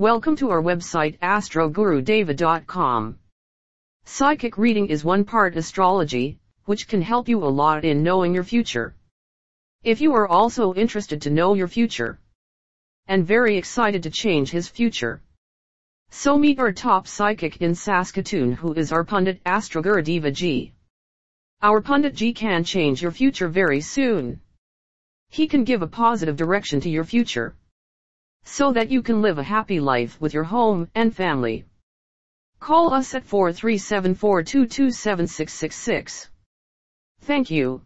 Welcome to our website astrogurudeva.com. Psychic reading is one part astrology, which can help you a lot in knowing your future. If you are also interested to know your future and very excited to change his future. So meet our top psychic in Saskatoon who is our Pandit Astrogurudeva Ji. Our Pandit Ji can change your future very soon. He can give a positive direction to your future so that you can live a happy life with your home and family. Call us at 437-422-7666. Thank you.